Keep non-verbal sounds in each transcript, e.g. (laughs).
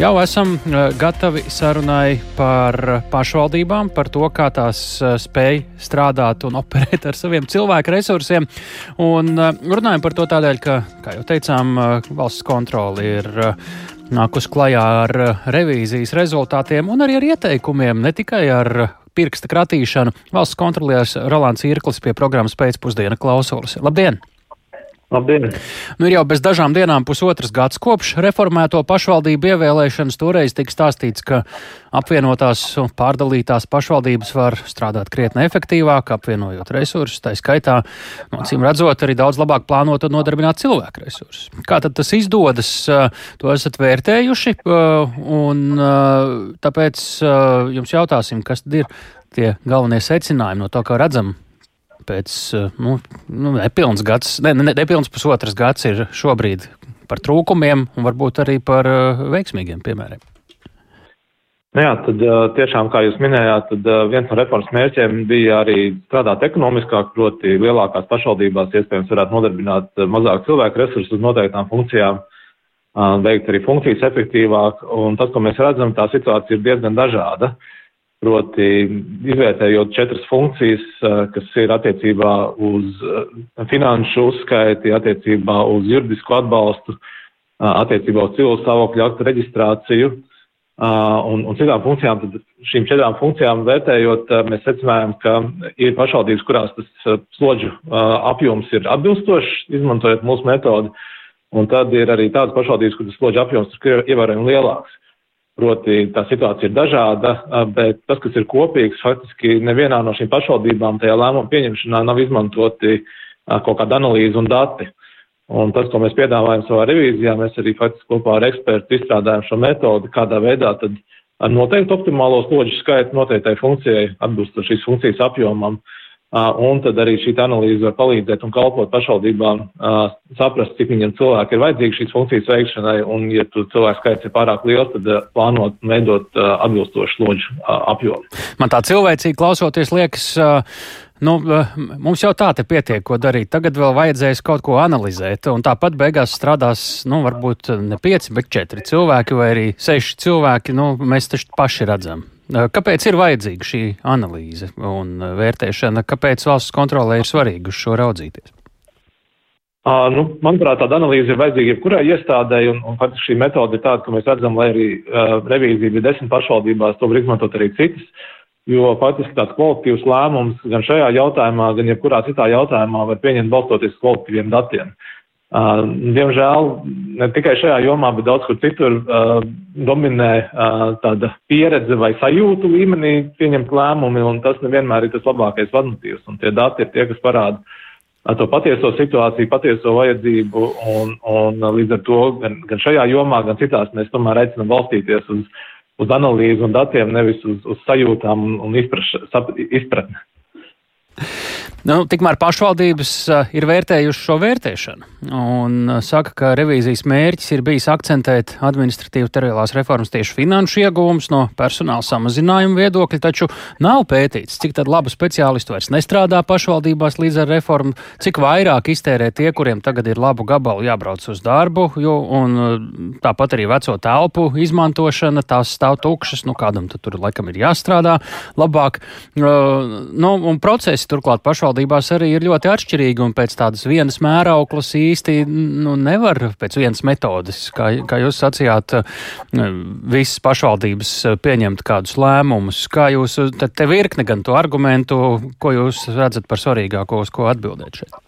Jau esam gatavi sarunai par pašvaldībām, par to, kā tās spēj strādāt un (laughs) operēt ar saviem cilvēku resursiem. Un runājam par to tādēļ, ka, kā jau teicām, valsts kontroli ir nākus klajā ar revīzijas rezultātiem un arī ar ieteikumiem, ne tikai ar pirksta kratīšanu. Valsts kontrolieris Rolands Irklis pie programmas pēcpusdiena klausulas. Labdien! Labdien! Nu, ir jau bez dažām dienām pusotras gads kopš reformēto pašvaldību ievēlēšanas. Toreiz tika stāstīts, ka apvienotās un pārdalītās pašvaldības var strādāt krietni efektīvāk, apvienojot resursus, tā skaitā, no cīm redzot, arī daudz labāk plānot un nodarbināt cilvēku resursus. Kā tad tas izdodas, to esat vērtējuši, un tāpēc jums jautāsim, kas ir tie galvenie secinājumi no to, kā redzam pēc eh, nu, nu, nepilns gads, ne, ne, nepilns pusotras gads ir šobrīd par trūkumiem un varbūt arī par uh, veiksmīgiem piemēriem. Nu jā, tad eh, tiešām, kā jūs minējāt, tad viens no reformas mērķiem bija arī strādāt ekonomiskāk, proti lielākās pašvaldībās iespējams varētu nodarbināt mazāk cilvēku resursus uz noteiktām funkcijām, veikt arī funkcijas efektīvāk, un tas, ko mēs redzam, tā situācija ir diezgan dažāda. Uh, Proti, izvērtējot četras funkcijas, eh, kas ir attiecībā uz eh, finanšu uzskaiti, attiecībā uz juridisku atbalstu, eh, attiecībā uz cilvēku stāvokļu aktu reģistrāciju un, un citām funkcijām, tad šīm četrām funkcijām vērtējot, mēs secinājām, ka ir pašvaldības, kurās tas slodžu apjoms ir atbilstošs, izmantojot mūsu metodi, un tad ir arī tādas pašvaldības, kur tas slodžu apjoms ir ievērojami lielāks. Proti, tā situācija ir dažāda, bet tas, kas ir kopīgs, faktiski nevienā no šīm pašvaldībām tajā lēmuma pieņemšanā nav izmantoti kaut kāda analīze un dati. Un tas, ko mēs piedāvājam savā revīzijā, mēs arī faktiski kopā ar ekspertu izstrādājam šo metodi, kādā veidā tad ar noteiktu optimālo slodžu skaitu noteiktai funkcijai, atbilstoši šīs funkcijas apjomam, uh, Un tad arī šī analīze var palīdzēt un kalpot pašvaldībām saprast, cik viņiem cilvēki ir vajadzīgi šīs funkcijas veikšanai, un, ja tu cilvēku skaits ir pārāk liels, tad plānot un veidot atbilstošu slodžu apjomu. Man tā cilvēcīgi klausoties liekas, Nu, mums jau tā te pietiek, ko darīt. Tagad vēl vajadzēs kaut ko analizēt. Un tāpat beigās strādās, nu, varbūt ne pieci, bet četri cilvēki vai arī seši cilvēki. Nu, mēs taču paši redzam. Kāpēc ir vajadzīga šī analīze un vērtēšana? Kāpēc valsts kontrolē ir svarīgi uz šo raudzīties? Uh, nu, manuprāt, tāda analīze ir vajadzīga jebkurai iestādēji, un, un faktiski šī metode ir tāda, ka mēs redzam, lai arī uh, revīzija bija desmit pašvaldībās, to var izmantot arī citas, jo faktiski tāds kvalitīvs lēmums gan šajā jautājumā, gan jebkurā citā jautājumā var pieņemt balstoties kvalitīviem datiem. Uh, Uh, diemžēl ne tikai šajā jomā, bet daudz kur citur uh, dominē uh, tāda pieredze vai sajūtu līmenī pieņemt lēmumi, un tas nevienmēr ir tas labākais vadmotīvs. Un tie dati ir tie, kas parāda uh, to patieso situāciju, patieso vajadzību, un, un uh, līdz ar to gan, gan šajā jomā, gan citās mēs tomēr aicinām balstīties uz, uz analīzi un datiem, nevis uz, uz sajūtām un, un izpratni. Nu, tikmēr pašvaldības ir vērtējušas šo vērtēšanu un saka, ka revīzijas mērķis ir bijis akcentēt administratīvu teritoriālās reformas tieši finanšu iegūmus no personāla samazinājuma viedokļa, taču nav pētīts, cik labu speciālistu vairs nestrādā pašvaldībās līdz ar reformu, cik vairāk iztērē tie, kuriem tagad ir labu gabalu jābrauc uz darbu, jo, un tāpat arī veco telpu izmantošana, tās stāv tukšas, nu kādam tur laikam ir jāstrādā labāk. Uh, nu, un procesi turklāt pašvaldībās pašvaldībās arī ir ļoti atšķirīgi, un pēc tādas vienas mērauklas īsti nu, nevar pēc vienas metodes, kā, kā jūs sacījāt, visas pašvaldības pieņemt kādus lēmumus. Kā jūs, tad te virkne gan to argumentu, ko jūs redzat par svarīgāko, uz ko atbildēt šeit?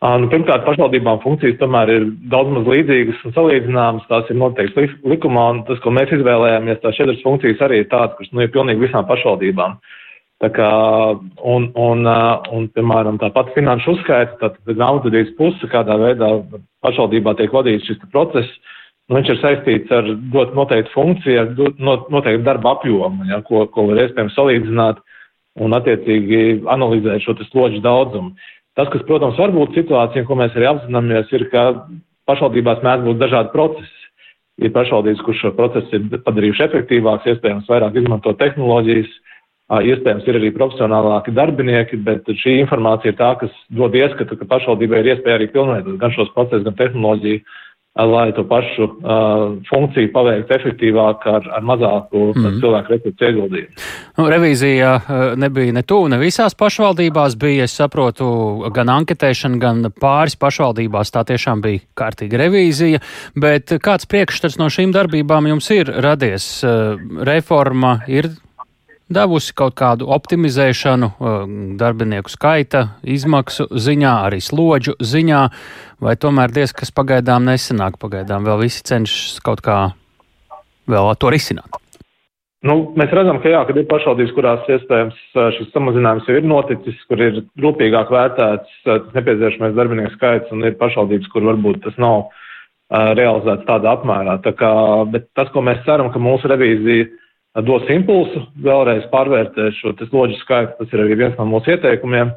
Nu, pirmkārt, pašvaldībām funkcijas tomēr ir daudz maz līdzīgas un salīdzināmas. Tās ir noteikti likumā, un tas, ko mēs izvēlējāmies, tās četras funkcijas arī ir tādas, kuras nu, ir pilnīgi visām pašvaldībām. Uh, Tā kā, un, un, un, piemēram, tāpat finanšu uzskaita, tad naudas puse, kādā veidā pašvaldībā tiek vadīts šis process, nu, viņš ir saistīts ar dot noteiktu funkciju, ar noteiktu darba apjomu, ja, ko, ko var iespējams salīdzināt un attiecīgi analizēt šo slodžu daudzumu. Tas, kas, protams, var būt situācija, ko mēs arī apzināmies, ir, ka pašvaldībās mēdz būt dažādi procesi. Ir pašvaldības, kurš šo procesu ir padarījuši efektīvāks, iespējams, vairāk izmanto tehnoloģijas, uh, Iespējams, ir arī profesionālāki darbinieki, bet šī informācija ir tā, kas dod ieskatu, ka pašvaldībai ir iespēja arī pilnveidot gan šos procesus, gan tehnoloģiju lai to pašu uh, funkciju paveiktu efektīvāk ar, ar mazāku mm. cilvēku resursu ieguldījumu. Nu, revīzija nebija ne tuvu, ne visās pašvaldībās bija, es saprotu, gan anketēšana, gan pāris pašvaldībās tā tiešām bija kārtīga revīzija, bet kāds priekšstats no šīm darbībām jums ir radies? Reforma ir devusi kaut kādu optimizēšanu darbinieku skaita, izmaksu ziņā, arī slodžu ziņā, vai tomēr diez kas pagaidām nesenāk, pagaidām vēl visi cenšas kaut kā vēl to risināt? Nu, mēs redzam, ka jā, kad ir pašvaldības, kurās iespējams šis samazinājums jau ir noticis, kur ir rūpīgāk vērtēts tas nepieciešamais darbinieku skaits, un ir pašvaldības, kur varbūt tas nav uh, realizēts tādā apmērā. Tā kā, bet tas, ko mēs ceram, ka mūsu revīzija dos impulsu, vēlreiz pārvērtē šo loģu skaitu, tas ir arī viens no mūsu ieteikumiem.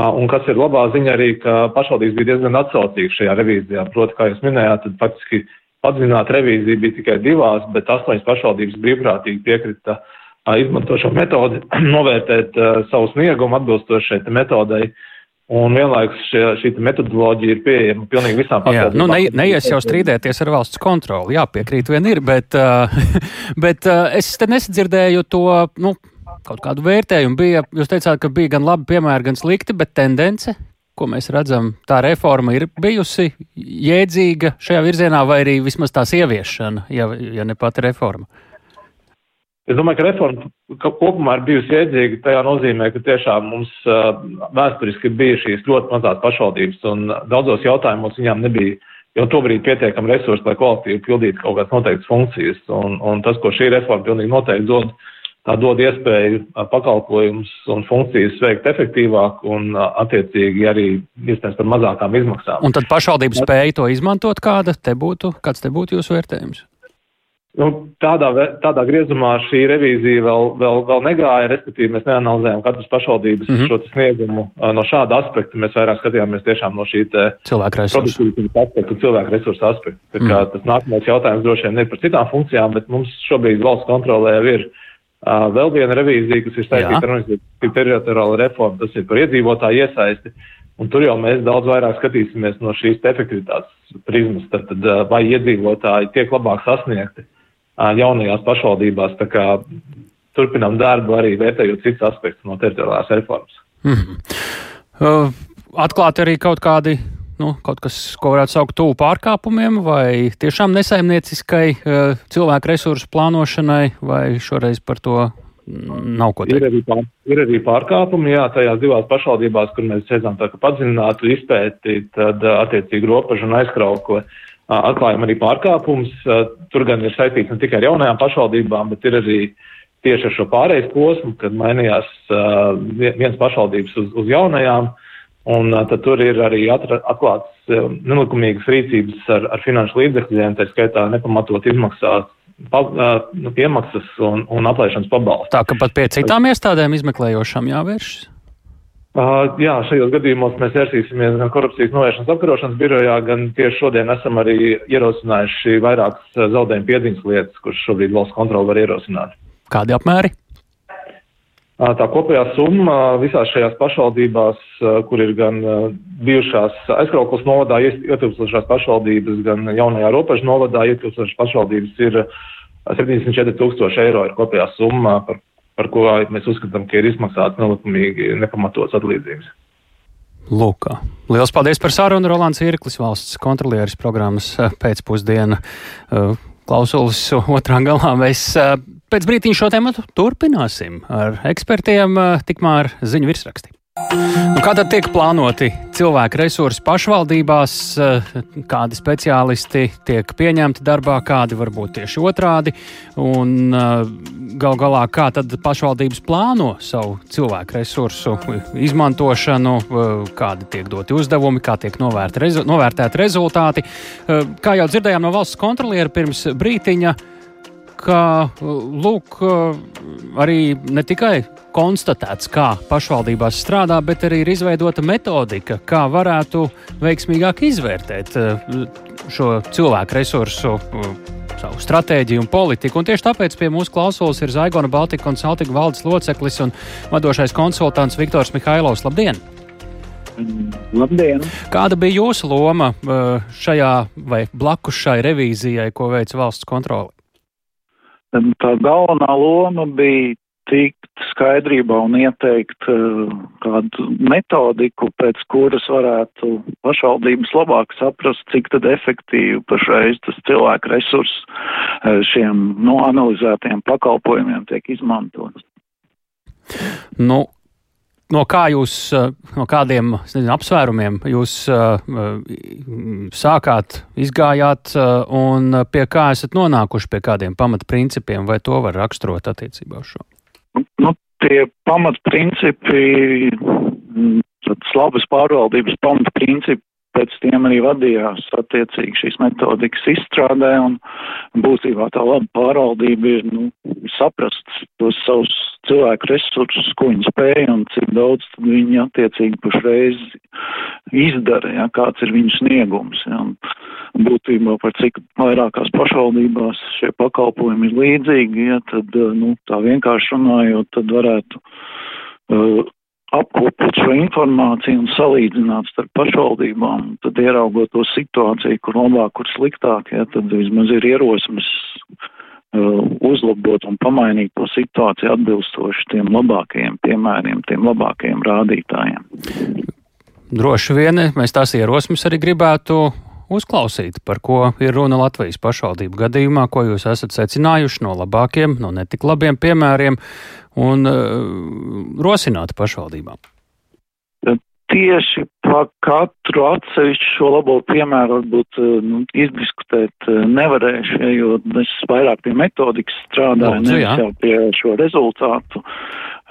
Un kas ir labā ziņa arī, ka pašvaldības bija diezgan atsaucīgas šajā revīzijā. Proti, kā jūs minējāt, tad faktiski atzināt revīzija bija tikai divās, bet astoņas pašvaldības brīvprātīgi piekrita izmanto šo metodi, (clears throat) novērtēt savu sniegumu atbilstoši šai metodei. Uh, Un vienlaikus šie, šī metodoloģija ir pieejama pilnīgi visām pasaulē. Nu, ne, neies jau strīdēties ar valsts kontroli, jā, piekrīt vien ir, bet, uh, (laughs) bet uh, es te nesadzirdēju to, nu, kaut kādu vērtējumu. Bija, jūs teicāt, ka bija gan labi piemēri, gan slikti, bet tendence, ko mēs redzam, tā reforma ir bijusi jēdzīga šajā virzienā, vai arī vismaz tās ieviešana, ja, ja ne pati reforma. Es domāju, ka reforma kopumā ir bijusi iedzīga. Tajā nozīmē, ka tiešām mums vēsturiski bija šīs ļoti mazās pašvaldības, un daudzos jautājumos viņām nebija jau tobrīd pietiekami resursi, lai kolektīvi pildītu kaut kādas noteiktas funkcijas. Un, un tas, ko šī reforma pilnīgi noteikti dod, tā dod iespēju pakalpojumus un funkcijas veikt efektīvāk un attiecīgi arī iespējams par mazākām izmaksām. Un tad pašvaldības spēja to izmantot, kāda te būtu, kāds te būtu jūsu vērtējums? Nu, tādā, tādā griezumā šī revīzija vēl, vēl, vēl negāja, respektīvi mēs neanalizējam katras pašvaldības mm -hmm. šo sniegumu no šāda aspekta. Mēs vairāk skatījāmies tiešām no šī cilvēku resursu aspekta, cilvēku resursu aspekta. Mm. tas nākamais jautājums droši vien ir par citām funkcijām, bet mums šobrīd valsts kontrolē ir uh, vēl viena revīzija, kas ir saistīta ar teritoriālo reformu, tas ir par iedzīvotāju iesaisti. Un tur jau mēs daudz vairāk skatīsimies no šīs efektivitātes prizmas, tad, tad vai iedzīvotāji tiek labāk sasniegti jaunajās pašvaldībās. Turpinām darbu arī vērtējot citus aspektus no teritoriālās reformas. Mm -hmm. uh, atklāti arī kaut kādi nu, kaut kas, ko varētu saukt tuvu pārkāpumiem, vai tiešām nesaimnieciskai uh, cilvēku resursu plānošanai, vai šoreiz par to nav ko teikt? Ir arī, pār, ir arī pārkāpumi, jā, tajās divās pašvaldībās, kur mēs redzam tā, ka padziļinātu izpēti, tad attiecīgi robežu un aizkrauko atklājam arī pārkāpumus. Tur gan ir saistīts ne tikai ar jaunajām pašvaldībām, bet ir arī tieši ar šo pārējais posmu, kad mainījās viens pašvaldības uz, uz jaunajām. Un tad tur ir arī atklāts nelikumīgas rīcības ar, ar finanšu līdzekļiem, tā skaitā nepamatot izmaksāt pa, nu, piemaksas un, un aplēšanas pabalstu. Tā ka pat pie citām iestādēm izmeklējošām jāvēršas? Uh, jā, šajos gadījumos mēs vērsīsimies gan korupcijas novēršanas apkarošanas birojā, gan tieši šodien esam arī ierosinājuši vairākas zaudējumu piedziņas lietas, kuras šobrīd valsts kontrola var ierosināt. Kādi apmēri? Uh, tā kopējā summa visās šajās pašvaldībās, uh, kur ir gan bijušās aizkrauklas novadā ietilpstošās pašvaldības, gan jaunajā robežu novadā ietilpstošās pašvaldības, ir 74 tūkstoši eiro ir kopējā summa, par par ko mēs uzskatām, ka ir izmaksāts nelikumīgi nepamatots atlīdzības. Lūk, liels paldies par sarunu. Rolands Irklis, valsts kontrolieris programmas eh, pēcpusdiena eh, klausulis otrā galā. Mēs eh, pēc brītiņa šo tēmu turpināsim ar ekspertiem, tikmēr ziņu virsrakstī. Nu, kā tad tiek plānoti cilvēku resursi pašvaldībās, eh, kādi speciālisti tiek pieņemti darbā, kādi varbūt tieši otrādi, un eh, gal galā kā tad pašvaldības plāno savu cilvēku resursu izmantošanu, eh, kādi tiek doti uzdevumi, kā tiek novērtēti rezultāti. Kā jau dzirdējām no valsts kontroliera pirms brītiņa, ka lūk, arī ne tikai konstatēts, kā pašvaldībās strādā, bet arī ir izveidota metodika, kā varētu veiksmīgāk izvērtēt eh, šo cilvēku resursu eh, savu stratēģiju un politiku. Un tieši tāpēc pie mūsu klausulas ir Zaigona Baltika konsultinga valdes loceklis un vadošais konsultants Viktors Mihailovs. Labdien! Labdien! Kāda bija jūsu loma šajā vai blakus šai revīzijai, ko veica valsts kontrole? Tā galvenā loma bija tikt skaidrībā un ieteikt kādu metodiku, pēc kuras varētu pašvaldības labāk saprast, cik tad efektīvi pašreiz tas cilvēku resurs šiem nu, analizētiem pakalpojumiem tiek izmantots. Nu, no kā jūs, eh, no kādiem nezinu, apsvērumiem jūs uh, sākāt, izgājāt uh, un pie kā esat nonākuši pie kādiem pamatprincipiem, vai to var raksturot attiecībā uz šo? Nu, tie pamatprincipi, tad labas pārvaldības pamatprincipi pēc tiem arī vadījās attiecīgi šīs metodikas izstrādē, un būtībā tā laba pārvaldība ir nu, saprast tos savus cilvēku resursus, ko viņi spēja un cik daudz viņi attiecīgi pašreiz izdara, ja, kāds ir viņu sniegums. Ja, būtībā par cik vairākās pašvaldībās šie pakalpojumi ir līdzīgi, ja, tad nu, tā vienkārši runājot, tad varētu uh, apkopot šo informāciju un salīdzināt starp pašvaldībām, tad ieraugot to situāciju, kur labāk, kur sliktāk, ja, tad vismaz ir ierosmes uh, uzlabot un pamainīt to situāciju atbilstoši tiem labākajiem piemēriem, tiem labākajiem rādītājiem. Droši vien mēs tās ierosmes arī gribētu uzklausīt, par ko ir runa Latvijas pašvaldību gadījumā, ko jūs esat secinājuši no labākiem, no netik labiem piemēriem un uh, rosināt pašvaldībām. Tieši par katru atsevišķu šo labo piemēru varbūt uh, nu, izdiskutēt uh, nevarēšu, jo es vairāk pie metodikas strādāju, nevis jau pie šo rezultātu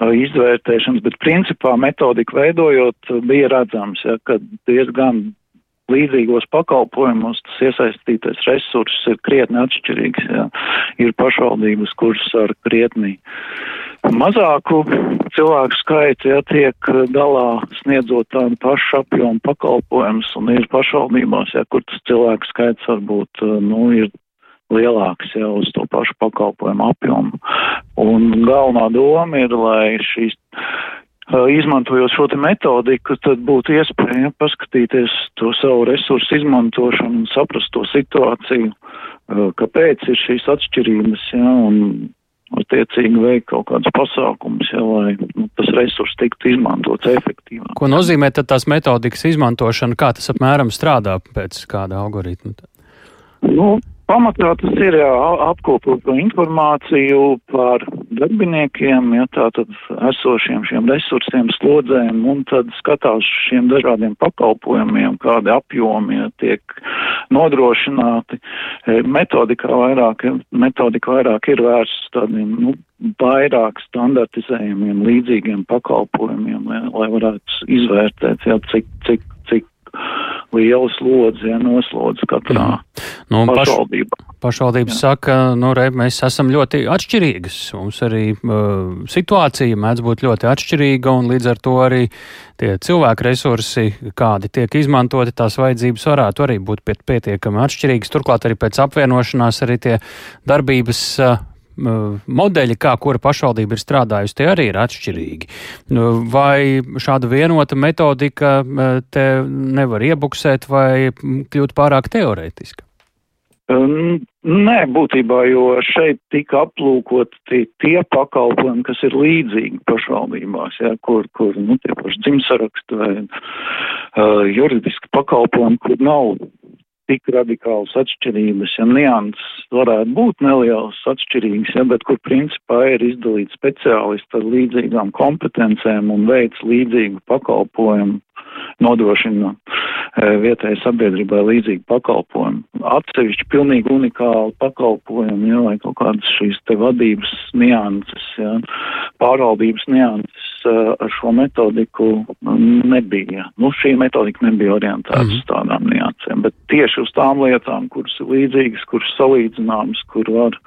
izvērtēšanas, bet principā metodiku veidojot bija redzams, ja, ka diezgan līdzīgos pakalpojumos tas iesaistītais resurss ir krietni atšķirīgs. Jā. Ir pašvaldības, kuras ar krietni mazāku cilvēku skaitu ja, tiek galā sniedzot tādu pašu apjomu pakalpojumus, un ir pašvaldībās, ja, kur tas cilvēku skaits varbūt nu, ir lielāks jau uz to pašu pakalpojumu apjomu. Un galvenā doma ir, lai šīs izmantojot šo metodiku, tad būtu iespēja paskatīties to savu resursu izmantošanu un saprast to situāciju, kāpēc ir šīs atšķirības, ja, un attiecīgi veikt kaut kādus pasākumus, ja, lai nu, tas resurs tiktu izmantots efektīvāk. Ko nozīmē tad tās metodikas izmantošana, kā tas apmēram strādā pēc kāda algoritma? Nu, Pamatā tas ir jā, apkopot informāciju par darbiniekiem, ja tātad esošiem šiem resursiem, slodzēm, un tad skatās šiem dažādiem pakalpojumiem, kādi apjomi ja, tiek nodrošināti. E, metodikā vairāk, metodika vairāk ir vērsts tādiem, nu, vairāk standartizējumiem, līdzīgiem pakalpojumiem, lai, lai varētu izvērtēt, ja, cik, cik, liela slodze, ja noslodze katrā mm. nu, pašvaldībā. Paš, pašvaldības Jā. saka, nu, re, mēs esam ļoti atšķirīgas. Mums arī uh, situācija mēdz būt ļoti atšķirīga, un līdz ar to arī tie cilvēku resursi, kādi tiek izmantoti, tās vajadzības varētu arī būt pietiekami atšķirīgas. Turklāt arī pēc apvienošanās arī tie darbības uh, modeļi, kā kura pašvaldība ir strādājusi, tie arī ir atšķirīgi. Nu, vai šāda vienota metodika te nevar iebuksēt vai kļūt pārāk teorētiska? Nē, būtībā, jo šeit tika aplūkot tie, tie pakalpojumi, kas ir līdzīgi pašvaldībās, ja, kur, kur nu, tie paši dzimsaraksti vai uh, juridiski pakalpojumi, kur nav tik radikālas atšķirības, ja nianses varētu būt nelielas atšķirības, ja, bet kur principā ir izdalīti speciālisti ar līdzīgām kompetencēm un veids līdzīgu pakalpojumu nodrošina vietējai sabiedrībai līdzīgi pakalpojumi. Atsevišķi pilnīgi unikāli pakalpojumi, ja, vai kaut kādas šīs te vadības nianses, ja, pārvaldības nianses e, ar šo metodiku nebija. Nu, šī metodika nebija orientēta mm -hmm. uz tādām niansēm, bet tieši uz tām lietām, kuras ir līdzīgas, kuras salīdzināmas, kur var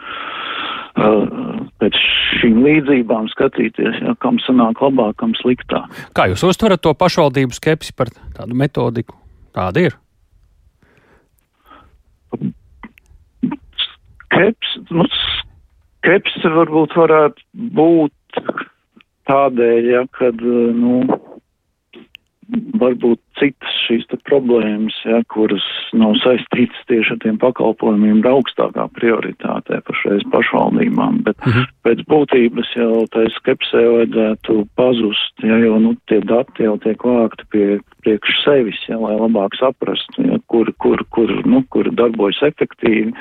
pēc šīm līdzībām skatīties, ja, kam sanāk labāk, kam sliktāk. Kā jūs uztverat to pašvaldību skepsi par tādu metodiku? Tāda ir. Skeps, nu, skeps varbūt varētu būt tādēļ, ja, kad, nu, varbūt citas šīs problēmas, ja, kuras nav saistītas tieši ar tiem pakalpojumiem, ir augstākā prioritātē pašreiz pašvaldībām, bet uh mhm. -huh. pēc būtības jau tai skepsē vajadzētu pazust, ja, jo nu, tie dati jau tiek vākti pie priekš sevis, ja, lai labāk saprastu, ja, kur, kur, kur, nu, kur darbojas efektīvi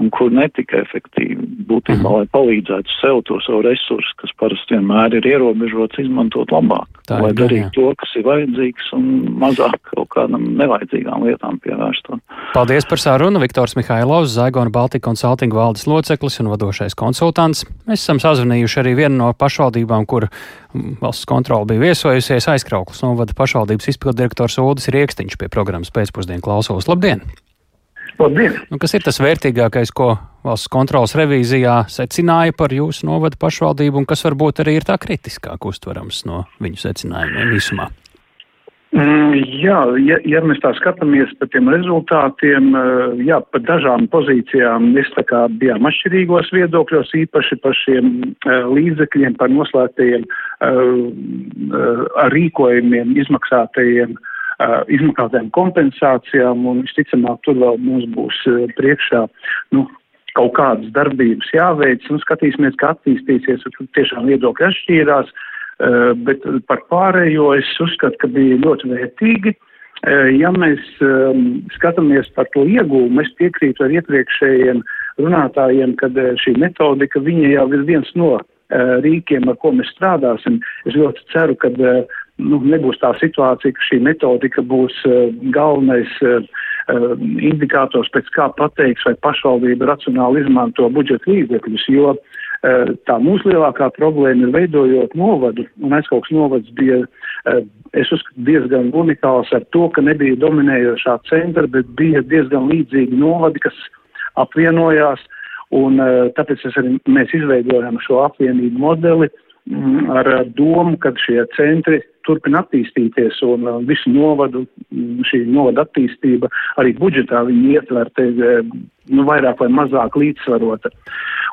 un kur netika efektīvi. Būtībā, uh mhm. -huh. lai palīdzētu sev to savu resursu, kas parasti vienmēr ir ierobežots, izmantot labāk, Tā lai darītu to, kas ir vajadzīgs un mazāk kaut kādam nevajadzīgām lietām pievērstot. Paldies par sarunu. Viktors Mihailovs, Zaigona Baltika konsultinga valdes loceklis un vadošais konsultants. Mēs esam sazvanījuši arī vienu no pašvaldībām, kur valsts kontrola bija viesojusies aizkrauklis novada pašvaldības izpildirektors Uldis Rieksniņš pie programmas pēcpusdienu klausos. Labdien! Labdien! Nu, kas ir tas vērtīgākais, ko valsts kontrolas revīzijā secināja par jūsu novada pašvaldību, un kas varbūt arī ir tā kritiskāk uztverams no viņu secinājumiem visumā? Mm, jā, ja, ja mēs tā skatāmies par tiem rezultātiem, eh, jā, par dažām pozīcijām mēs tā kā bijām atšķirīgos viedokļos, īpaši par šiem uh, līdzekļiem, par noslēgtajiem uh, rīkojumiem, izmaksātajiem uh, izmaksātām kompensācijām, un visticamāk tur vēl mums būs priekšā nu, kaut kādas darbības jāveic, un skatīsimies, kā attīstīsies, un tiešām viedokļi atšķīrās, bet par pārējo es uzskatu, ka bija ļoti vērtīgi. Ja mēs um, skatāmies par to iegūmu, es piekrītu ar iepriekšējiem runātājiem, ka šī metodika viņa jau ir viens no rīkiem, ar ko mēs strādāsim. Es ļoti ceru, ka nu, nebūs tā situācija, ka šī metodika būs galvenais indikators, pēc kā pateiks, vai pašvaldība racionāli izmanto budžeta līdzekļus, jo tā mūsu lielākā problēma ir veidojot novadu, un aizkauks novads bija, uh, es uzskatu, diezgan unikāls ar to, ka nebija dominējošā centra, bet bija diezgan līdzīgi novadi, kas apvienojās, un uh, tāpēc arī mēs izveidojam šo apvienību modeli, Mm, ar domu, ka šie centri turpina attīstīties un uh, visu novadu, mm, šī novada attīstība arī budžetā viņi ietverta eh, nu, vairāk vai mazāk līdzsvarota.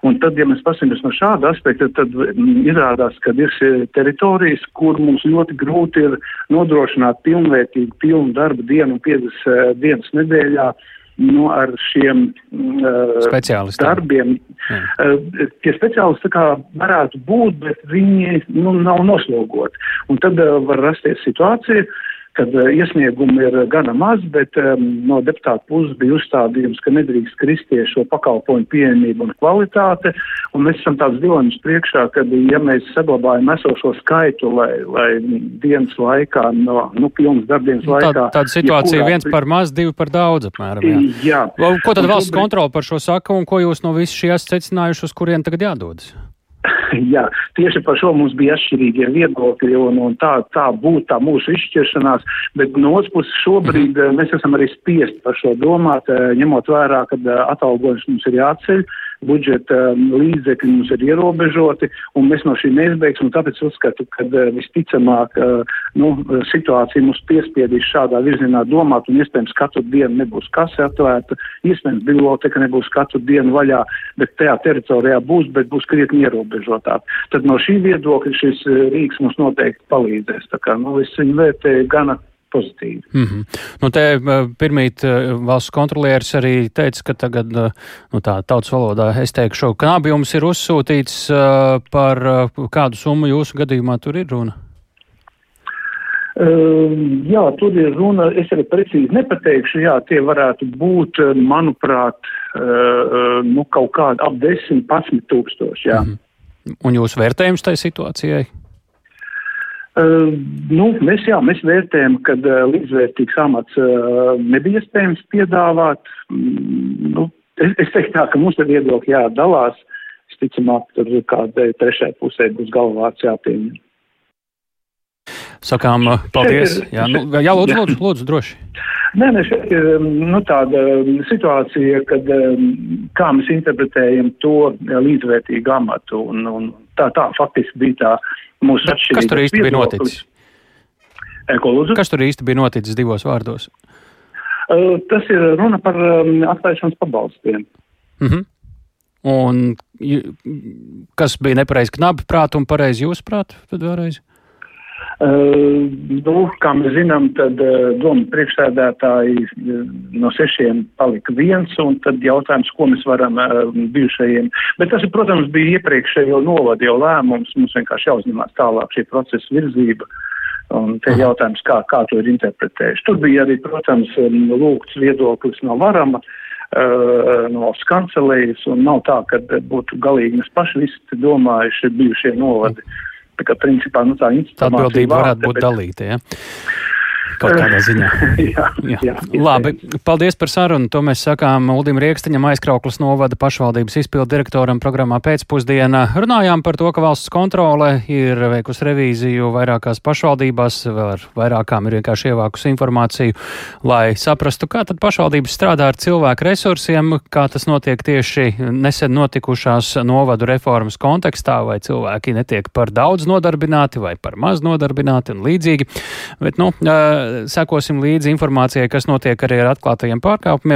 Un tad, ja mēs paskatāmies no šāda aspekta, tad mm, izrādās, ka ir teritorijas, kur mums ļoti grūti ir nodrošināt pilnvērtīgu, pilnu darba dienu un 50 uh, dienas nedēļā nu, ar šiem uh, darbiem. Uh, tie speciālisti kā varētu būt, bet viņi nu, nav noslogoti. Un tad uh, var rasties situācija, kad uh, iesniegumi ir gana maz, bet um, no deputāta puses bija uzstādījums, ka nedrīkst kristies šo pakalpojumu pieejamību un kvalitāte, un mēs esam tāds dilemmas priekšā, kad, ja mēs saglabājam esošo skaitu, lai, lai dienas laikā, no, nu, pilnas darbdienas laikā. Tā, tāda situācija ja viens par maz, divi par daudz, apmēram. Jā. jā. Ko tad valsts kontrola par šo saka, un ko jūs no visu šī esat secinājuši, uz kurien tagad jādodas? (laughs) Jā, tieši par šo mums bija atšķirīgie viedokļi, un, un tā, tā būtu tā mūsu izšķiršanās, bet no otras puses šobrīd mm -hmm. mēs esam arī spiest par šo domāt, eh, ņemot vērā, ka eh, atalgojums mums ir jāceļ, budžeta līdzekļi mums ir ierobežoti, un mēs no šī neizbeigsim, tāpēc uzskatu, ka visticamāk nu, situācija mums piespiedīs šādā virzienā domāt, un iespējams katru dienu nebūs kase atvērta, iespējams biblioteka nebūs katru dienu vaļā, bet tajā teritorijā būs, bet būs krietni ierobežotāk. Tad no šī viedokļa šis rīks mums noteikti palīdzēs. Tā kā, nu, es viņu vērtēju gana pozitīvi. Mm -hmm. nu, te pirmīt valsts kontrolieris arī teica, ka tagad, nu tā tautas valodā es teikšu, knabi jums ir uzsūtīts par kādu summu jūsu gadījumā tur ir runa? Uh, jā, tur ir runa, es arī precīzi nepateikšu, jā, tie varētu būt, manuprāt, uh, nu, kaut kādi ap 10-11 tūkstoši, jā. Mm -hmm. Un jūsu vērtējums tai situācijai? Uh, nu, mēs, jā, mēs vērtējam, ka uh, līdzvērtīgs amats uh, nebija iespējams piedāvāt. Mm, nu, es, es teiktu tā, ka mums ir viedokļi jādalās. Es ticamāk, tur kādai trešai pusē būs galvāts jāpieņem. Sakām, paldies. Ir, jā, nu, jā, lūdzu, lūdzu, lūdzu, droši. Nē, nē, šeit ir um, nu, tāda um, situācija, kad kā mēs interpretējam to līdzvērtīgu amatu. Un, un tā, tā faktiski bija tā mūsu atšķirība. Kas tur īsti bija noticis? E, ko lūdzu? Kas tur īsti bija noticis divos vārdos? Uh, tas ir runa par um, atlaišanas pabalstiem. Mm -hmm. Un kas bija nepareizi knapi prāt un pareizi jūsu prāt? Tad vēlreiz. Uh, nu, kā mēs zinām, tad uh, doma priekšsēdētāji uh, no sešiem palika viens, un tad jautājums, ko mēs varam uh, bijušajiem. Bet tas, protams, bija iepriekšējo novadu jau lēmums, mums vienkārši jāuzņemās tālāk šī procesa virzība. Un te ir jautājums, kā, kā to ir interpretējuši. Tur bija arī, protams, lūgts viedoklis no varama, uh, no valsts kancelējas, un nav tā, ka būtu galīgi mēs paši visi domājuši bijušie novadi. Mm Tā kā principā nu, tā atbildība varētu būt bet... dalīta. Ja? Kaut kādā ziņā. (laughs) jā, jā. jā Labi, paldies par sarunu. To mēs sakām Uldim Riekstiņam, aizkrauklas novada pašvaldības izpildu direktoram programmā pēcpusdienā. Runājām par to, ka valsts kontrole ir veikusi revīziju vairākās pašvaldībās, vēl ar vairākām ir vienkārši ievākusi informāciju, lai saprastu, kā tad pašvaldības strādā ar cilvēku resursiem, kā tas notiek tieši nesen notikušās novadu reformas kontekstā, vai cilvēki netiek par daudz nodarbināti vai par maz nodarbināti un līdzīgi. Bet, nu, sekosim līdzi informācijai, kas notiek arī ar atklātajiem pārkāpumiem.